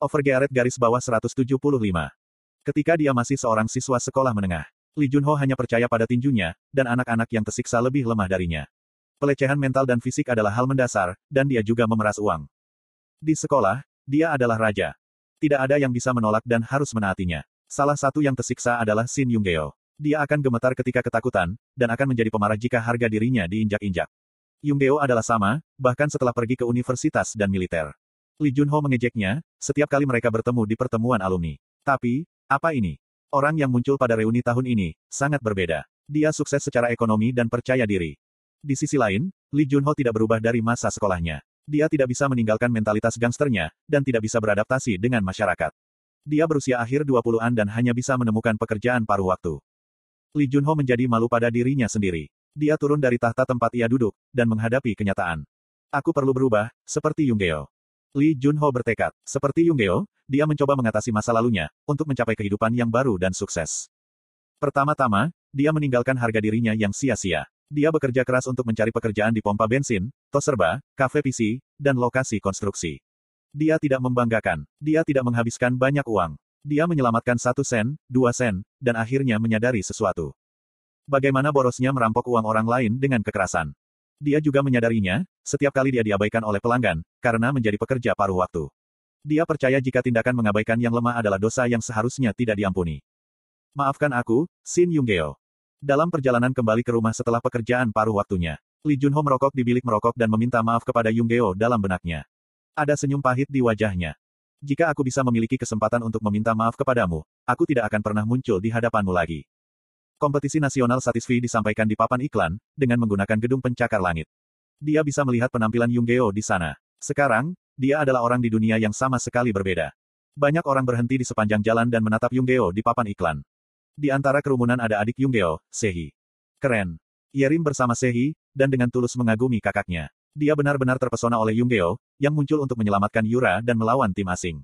Overgearet garis bawah 175. Ketika dia masih seorang siswa sekolah menengah, Li Junho hanya percaya pada tinjunya, dan anak-anak yang tersiksa lebih lemah darinya. Pelecehan mental dan fisik adalah hal mendasar, dan dia juga memeras uang. Di sekolah, dia adalah raja. Tidak ada yang bisa menolak dan harus menaatinya. Salah satu yang tersiksa adalah Shin Yunggeo. Dia akan gemetar ketika ketakutan, dan akan menjadi pemarah jika harga dirinya diinjak-injak. Yunggeo adalah sama, bahkan setelah pergi ke universitas dan militer. Li Junho mengejeknya, setiap kali mereka bertemu di pertemuan alumni. Tapi, apa ini? Orang yang muncul pada reuni tahun ini, sangat berbeda. Dia sukses secara ekonomi dan percaya diri. Di sisi lain, Li Junho tidak berubah dari masa sekolahnya. Dia tidak bisa meninggalkan mentalitas gangsternya, dan tidak bisa beradaptasi dengan masyarakat. Dia berusia akhir 20-an dan hanya bisa menemukan pekerjaan paruh waktu. Li Junho menjadi malu pada dirinya sendiri. Dia turun dari tahta tempat ia duduk, dan menghadapi kenyataan. Aku perlu berubah, seperti Yunggeo. Li Junho bertekad, seperti Yunggeo, dia mencoba mengatasi masa lalunya, untuk mencapai kehidupan yang baru dan sukses. Pertama-tama, dia meninggalkan harga dirinya yang sia-sia. Dia bekerja keras untuk mencari pekerjaan di pompa bensin, tos serba, kafe PC, dan lokasi konstruksi. Dia tidak membanggakan. Dia tidak menghabiskan banyak uang. Dia menyelamatkan satu sen, dua sen, dan akhirnya menyadari sesuatu. Bagaimana borosnya merampok uang orang lain dengan kekerasan. Dia juga menyadarinya, setiap kali dia diabaikan oleh pelanggan, karena menjadi pekerja paruh waktu. Dia percaya jika tindakan mengabaikan yang lemah adalah dosa yang seharusnya tidak diampuni. Maafkan aku, Shin Yunggeo. Dalam perjalanan kembali ke rumah setelah pekerjaan paruh waktunya, Li Junho merokok di bilik merokok dan meminta maaf kepada Yunggeo dalam benaknya. Ada senyum pahit di wajahnya. Jika aku bisa memiliki kesempatan untuk meminta maaf kepadamu, aku tidak akan pernah muncul di hadapanmu lagi. Kompetisi nasional Satisfi disampaikan di papan iklan, dengan menggunakan gedung pencakar langit. Dia bisa melihat penampilan Yunggeo di sana. Sekarang, dia adalah orang di dunia yang sama sekali berbeda. Banyak orang berhenti di sepanjang jalan dan menatap Yunggeo di papan iklan. Di antara kerumunan ada adik Yunggeo, Sehi. Keren. Yerim bersama Sehi, dan dengan tulus mengagumi kakaknya. Dia benar-benar terpesona oleh Yunggeo, yang muncul untuk menyelamatkan Yura dan melawan tim asing.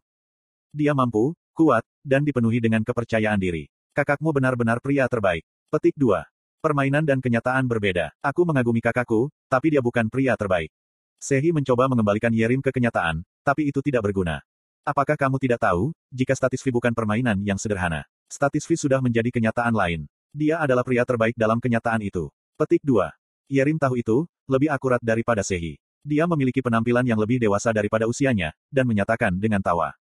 Dia mampu, kuat, dan dipenuhi dengan kepercayaan diri. Kakakmu benar-benar pria terbaik. Petik 2. Permainan dan kenyataan berbeda. Aku mengagumi kakakku, tapi dia bukan pria terbaik. Sehi mencoba mengembalikan Yerim ke kenyataan, tapi itu tidak berguna. Apakah kamu tidak tahu, jika statisfi bukan permainan yang sederhana? Statisfi sudah menjadi kenyataan lain. Dia adalah pria terbaik dalam kenyataan itu. Petik 2. Yerim tahu itu, lebih akurat daripada Sehi. Dia memiliki penampilan yang lebih dewasa daripada usianya, dan menyatakan dengan tawa.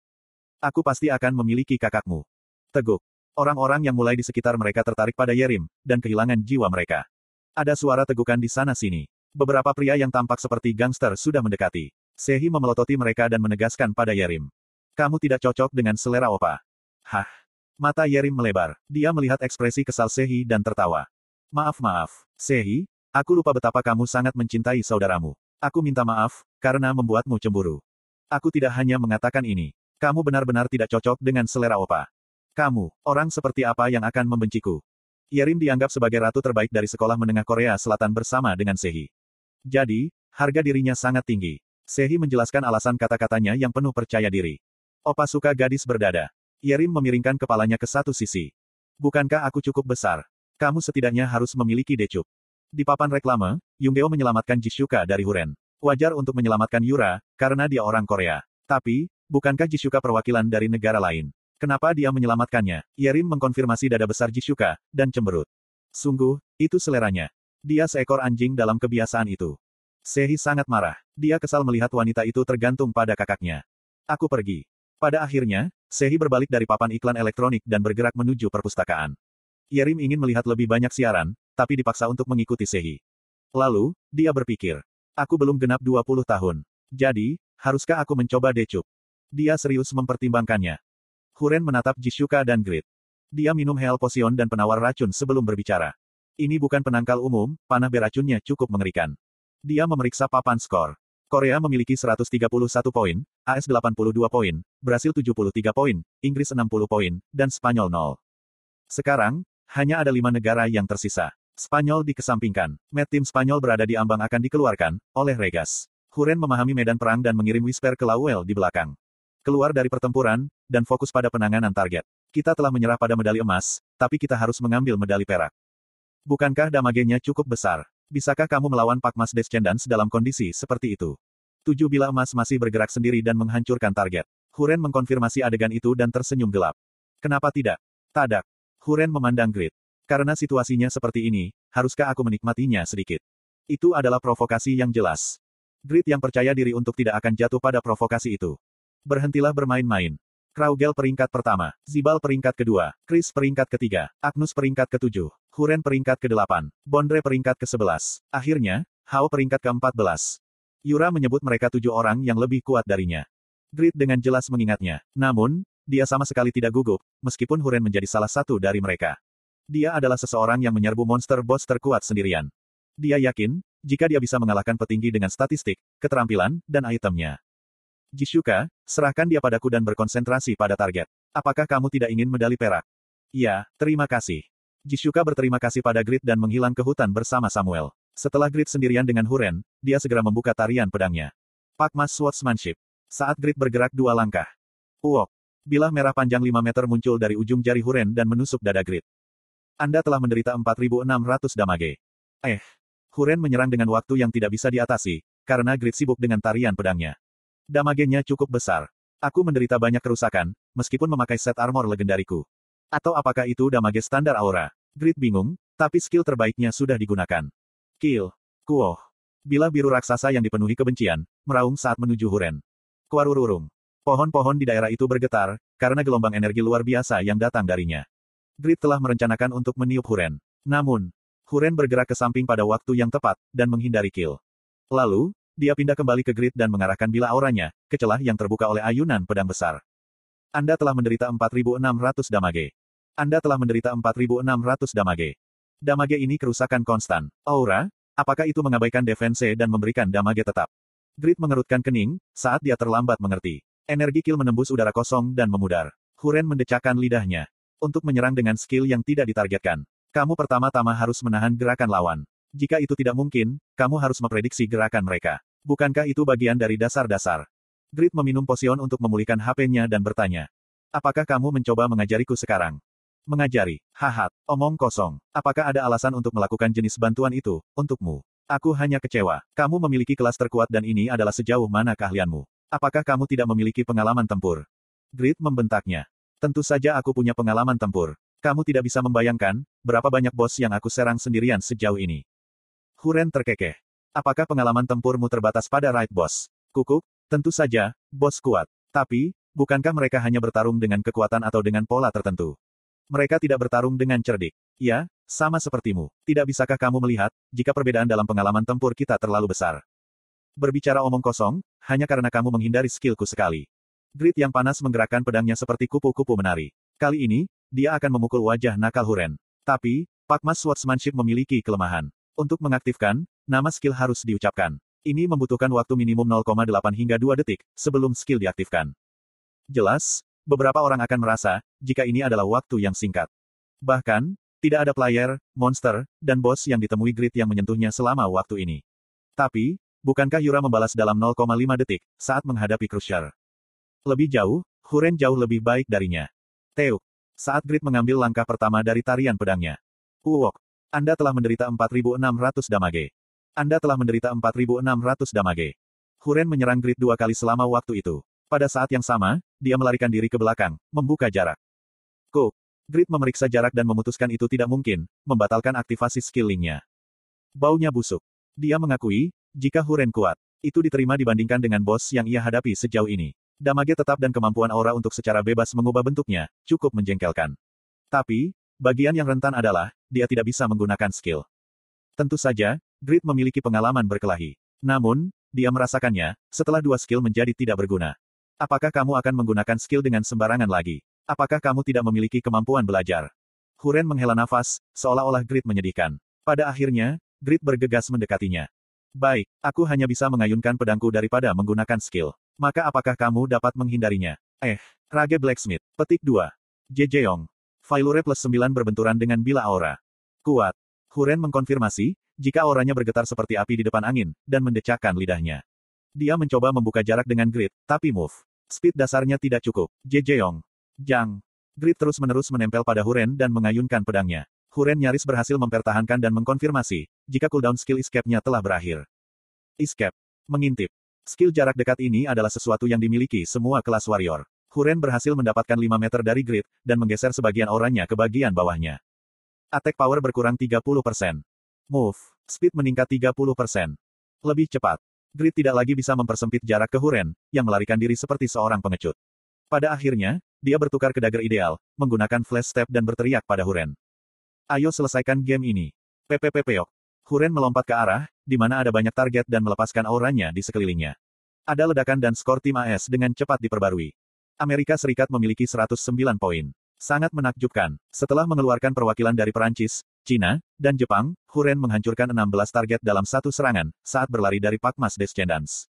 Aku pasti akan memiliki kakakmu. Teguk. Orang-orang yang mulai di sekitar mereka tertarik pada Yerim, dan kehilangan jiwa mereka. Ada suara tegukan di sana-sini. Beberapa pria yang tampak seperti gangster sudah mendekati. Sehi memelototi mereka dan menegaskan pada Yerim. Kamu tidak cocok dengan selera opa. Hah? Mata Yerim melebar. Dia melihat ekspresi kesal Sehi dan tertawa. Maaf-maaf, Sehi, aku lupa betapa kamu sangat mencintai saudaramu. Aku minta maaf, karena membuatmu cemburu. Aku tidak hanya mengatakan ini. Kamu benar-benar tidak cocok dengan selera opa. Kamu, orang seperti apa yang akan membenciku? Yerim dianggap sebagai ratu terbaik dari sekolah menengah Korea Selatan bersama dengan Sehi. Jadi, harga dirinya sangat tinggi. Sehi menjelaskan alasan kata-katanya yang penuh percaya diri. Opa suka gadis berdada. Yerim memiringkan kepalanya ke satu sisi. Bukankah aku cukup besar? Kamu setidaknya harus memiliki decup. Di papan reklame, Yunggeo menyelamatkan Jishuka dari Huren. Wajar untuk menyelamatkan Yura, karena dia orang Korea. Tapi, bukankah Jishuka perwakilan dari negara lain? Kenapa dia menyelamatkannya? Yerim mengkonfirmasi dada besar Jisuka, dan cemberut. Sungguh, itu seleranya. Dia seekor anjing dalam kebiasaan itu. Sehi sangat marah. Dia kesal melihat wanita itu tergantung pada kakaknya. Aku pergi. Pada akhirnya, Sehi berbalik dari papan iklan elektronik dan bergerak menuju perpustakaan. Yerim ingin melihat lebih banyak siaran, tapi dipaksa untuk mengikuti Sehi. Lalu, dia berpikir. Aku belum genap 20 tahun. Jadi, haruskah aku mencoba decup? Dia serius mempertimbangkannya. Huren menatap Jisuka dan Grit. Dia minum Hell Potion dan penawar racun sebelum berbicara. Ini bukan penangkal umum, panah beracunnya cukup mengerikan. Dia memeriksa papan skor. Korea memiliki 131 poin, AS 82 poin, Brasil 73 poin, Inggris 60 poin, dan Spanyol 0. Sekarang, hanya ada lima negara yang tersisa. Spanyol dikesampingkan. Met tim Spanyol berada di ambang akan dikeluarkan, oleh Regas. Huren memahami medan perang dan mengirim Whisper ke Lawel di belakang keluar dari pertempuran, dan fokus pada penanganan target. Kita telah menyerah pada medali emas, tapi kita harus mengambil medali perak. Bukankah damagenya cukup besar? Bisakah kamu melawan Pak Mas Descendants dalam kondisi seperti itu? Tujuh bila emas masih bergerak sendiri dan menghancurkan target. Huren mengkonfirmasi adegan itu dan tersenyum gelap. Kenapa tidak? Tadak. Huren memandang Grid. Karena situasinya seperti ini, haruskah aku menikmatinya sedikit? Itu adalah provokasi yang jelas. Grid yang percaya diri untuk tidak akan jatuh pada provokasi itu. Berhentilah bermain-main. Kraugel peringkat pertama, Zibal peringkat kedua, Chris peringkat ketiga, Agnus peringkat ketujuh, Huren peringkat kedelapan, Bondre peringkat ke-11. Akhirnya, Hao peringkat ke-14. Yura menyebut mereka tujuh orang yang lebih kuat darinya. Grid dengan jelas mengingatnya. Namun, dia sama sekali tidak gugup, meskipun Huren menjadi salah satu dari mereka. Dia adalah seseorang yang menyerbu monster boss terkuat sendirian. Dia yakin, jika dia bisa mengalahkan petinggi dengan statistik, keterampilan, dan itemnya. Jisuka, serahkan dia padaku dan berkonsentrasi pada target. Apakah kamu tidak ingin medali perak? Ya, terima kasih. Jisuka berterima kasih pada Grid dan menghilang ke hutan bersama Samuel. Setelah Grid sendirian dengan Huren, dia segera membuka tarian pedangnya. Pak Mas Swordsmanship. Saat Grid bergerak dua langkah. Uok. Bilah merah panjang 5 meter muncul dari ujung jari Huren dan menusuk dada Grid. Anda telah menderita 4600 damage. Eh. Huren menyerang dengan waktu yang tidak bisa diatasi, karena Grid sibuk dengan tarian pedangnya. Damagenya cukup besar. Aku menderita banyak kerusakan, meskipun memakai set armor legendariku. Atau apakah itu damage standar aura? Grid bingung, tapi skill terbaiknya sudah digunakan. Kill. Kuoh. Bila biru raksasa yang dipenuhi kebencian, meraung saat menuju Huren. Kuarururung. Pohon-pohon di daerah itu bergetar, karena gelombang energi luar biasa yang datang darinya. Grid telah merencanakan untuk meniup Huren. Namun, Huren bergerak ke samping pada waktu yang tepat, dan menghindari kill. Lalu, dia pindah kembali ke grid dan mengarahkan bila auranya, ke celah yang terbuka oleh ayunan pedang besar. Anda telah menderita 4600 damage. Anda telah menderita 4600 damage. Damage ini kerusakan konstan. Aura, apakah itu mengabaikan defense dan memberikan damage tetap? Grid mengerutkan kening, saat dia terlambat mengerti. Energi kill menembus udara kosong dan memudar. Huren mendecakkan lidahnya. Untuk menyerang dengan skill yang tidak ditargetkan. Kamu pertama-tama harus menahan gerakan lawan. Jika itu tidak mungkin, kamu harus memprediksi gerakan mereka. Bukankah itu bagian dari dasar-dasar? Grid meminum posion untuk memulihkan HP-nya dan bertanya. Apakah kamu mencoba mengajariku sekarang? Mengajari. Hahat. Omong kosong. Apakah ada alasan untuk melakukan jenis bantuan itu, untukmu? Aku hanya kecewa. Kamu memiliki kelas terkuat dan ini adalah sejauh mana keahlianmu. Apakah kamu tidak memiliki pengalaman tempur? Grid membentaknya. Tentu saja aku punya pengalaman tempur. Kamu tidak bisa membayangkan, berapa banyak bos yang aku serang sendirian sejauh ini. Huren terkekeh. Apakah pengalaman tempurmu terbatas pada Right Boss? Kukuk, tentu saja, bos kuat. Tapi, bukankah mereka hanya bertarung dengan kekuatan atau dengan pola tertentu? Mereka tidak bertarung dengan cerdik. Ya, sama sepertimu. Tidak bisakah kamu melihat, jika perbedaan dalam pengalaman tempur kita terlalu besar? Berbicara omong kosong, hanya karena kamu menghindari skillku sekali. Grit yang panas menggerakkan pedangnya seperti kupu-kupu menari. Kali ini, dia akan memukul wajah nakal Huren. Tapi, Pakmas Swordsmanship memiliki kelemahan. Untuk mengaktifkan, nama skill harus diucapkan. Ini membutuhkan waktu minimum 0,8 hingga 2 detik, sebelum skill diaktifkan. Jelas, beberapa orang akan merasa, jika ini adalah waktu yang singkat. Bahkan, tidak ada player, monster, dan boss yang ditemui grid yang menyentuhnya selama waktu ini. Tapi, bukankah Yura membalas dalam 0,5 detik, saat menghadapi Crusher? Lebih jauh, Huren jauh lebih baik darinya. Teuk. Saat grid mengambil langkah pertama dari tarian pedangnya. Uwok. Anda telah menderita 4.600 damage. Anda telah menderita 4.600 damage. Huren menyerang Grid dua kali selama waktu itu. Pada saat yang sama, dia melarikan diri ke belakang, membuka jarak. Cook. Grid memeriksa jarak dan memutuskan itu tidak mungkin, membatalkan aktivasi skill linknya. Baunya busuk. Dia mengakui, jika Huren kuat, itu diterima dibandingkan dengan bos yang ia hadapi sejauh ini. Damage tetap dan kemampuan aura untuk secara bebas mengubah bentuknya, cukup menjengkelkan. Tapi, Bagian yang rentan adalah, dia tidak bisa menggunakan skill. Tentu saja, Grid memiliki pengalaman berkelahi. Namun, dia merasakannya, setelah dua skill menjadi tidak berguna. Apakah kamu akan menggunakan skill dengan sembarangan lagi? Apakah kamu tidak memiliki kemampuan belajar? Huren menghela nafas, seolah-olah Grid menyedihkan. Pada akhirnya, Grid bergegas mendekatinya. Baik, aku hanya bisa mengayunkan pedangku daripada menggunakan skill. Maka apakah kamu dapat menghindarinya? Eh, Rage Blacksmith. Petik 2. Jejeong. Failure plus 9 berbenturan dengan bila aura. Kuat. Huren mengkonfirmasi, jika auranya bergetar seperti api di depan angin, dan mendecakkan lidahnya. Dia mencoba membuka jarak dengan grid, tapi move. Speed dasarnya tidak cukup. Jejeong. Jang. Grid terus-menerus menempel pada Huren dan mengayunkan pedangnya. Huren nyaris berhasil mempertahankan dan mengkonfirmasi, jika cooldown skill escape-nya telah berakhir. Escape. Mengintip. Skill jarak dekat ini adalah sesuatu yang dimiliki semua kelas warrior. Huren berhasil mendapatkan 5 meter dari grid, dan menggeser sebagian auranya ke bagian bawahnya. Attack power berkurang 30%. Move. Speed meningkat 30%. Lebih cepat. Grid tidak lagi bisa mempersempit jarak ke Huren, yang melarikan diri seperti seorang pengecut. Pada akhirnya, dia bertukar ke dagger ideal, menggunakan flash step dan berteriak pada Huren. Ayo selesaikan game ini. PPPPok. Huren melompat ke arah, di mana ada banyak target dan melepaskan auranya di sekelilingnya. Ada ledakan dan skor tim AS dengan cepat diperbarui. Amerika Serikat memiliki 109 poin. Sangat menakjubkan. Setelah mengeluarkan perwakilan dari Perancis, Cina, dan Jepang, Huren menghancurkan 16 target dalam satu serangan, saat berlari dari Pakmas Descendants.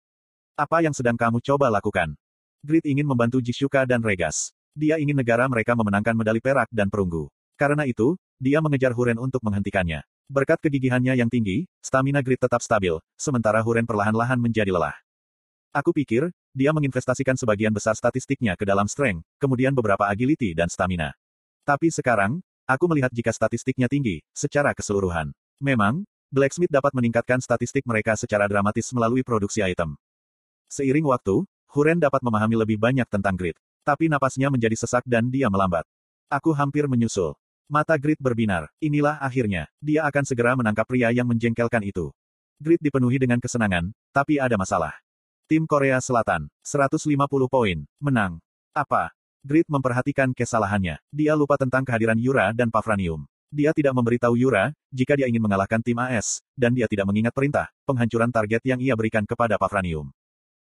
Apa yang sedang kamu coba lakukan? Grid ingin membantu Jishuka dan Regas. Dia ingin negara mereka memenangkan medali perak dan perunggu. Karena itu, dia mengejar Huren untuk menghentikannya. Berkat kegigihannya yang tinggi, stamina Grid tetap stabil, sementara Huren perlahan-lahan menjadi lelah. Aku pikir, dia menginvestasikan sebagian besar statistiknya ke dalam strength, kemudian beberapa agility dan stamina. Tapi sekarang, aku melihat jika statistiknya tinggi, secara keseluruhan. Memang, Blacksmith dapat meningkatkan statistik mereka secara dramatis melalui produksi item. Seiring waktu, Huren dapat memahami lebih banyak tentang Grid. Tapi napasnya menjadi sesak dan dia melambat. Aku hampir menyusul. Mata Grid berbinar. Inilah akhirnya. Dia akan segera menangkap pria yang menjengkelkan itu. Grid dipenuhi dengan kesenangan, tapi ada masalah. Tim Korea Selatan, 150 poin, menang. Apa? Grid memperhatikan kesalahannya. Dia lupa tentang kehadiran Yura dan Pafranium. Dia tidak memberitahu Yura, jika dia ingin mengalahkan tim AS, dan dia tidak mengingat perintah, penghancuran target yang ia berikan kepada Pafranium.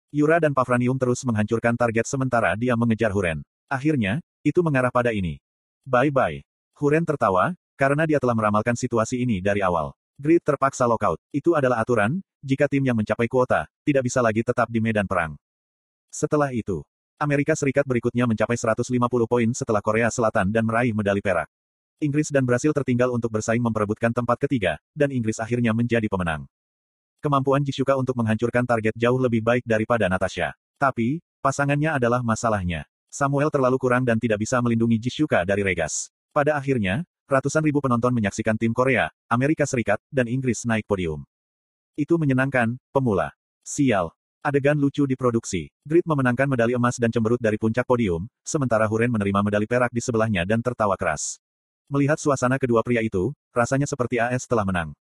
Yura dan Pafranium terus menghancurkan target sementara dia mengejar Huren. Akhirnya, itu mengarah pada ini. Bye-bye. Huren tertawa, karena dia telah meramalkan situasi ini dari awal. Grid terpaksa lockout. Itu adalah aturan, jika tim yang mencapai kuota, tidak bisa lagi tetap di medan perang. Setelah itu, Amerika Serikat berikutnya mencapai 150 poin setelah Korea Selatan dan meraih medali perak. Inggris dan Brasil tertinggal untuk bersaing memperebutkan tempat ketiga, dan Inggris akhirnya menjadi pemenang. Kemampuan Jishuka untuk menghancurkan target jauh lebih baik daripada Natasha. Tapi, pasangannya adalah masalahnya. Samuel terlalu kurang dan tidak bisa melindungi Jishuka dari Regas. Pada akhirnya, ratusan ribu penonton menyaksikan tim Korea, Amerika Serikat, dan Inggris naik podium. Itu menyenangkan, pemula. Sial. Adegan lucu diproduksi. Grid memenangkan medali emas dan cemberut dari puncak podium, sementara Huren menerima medali perak di sebelahnya dan tertawa keras. Melihat suasana kedua pria itu, rasanya seperti AS telah menang.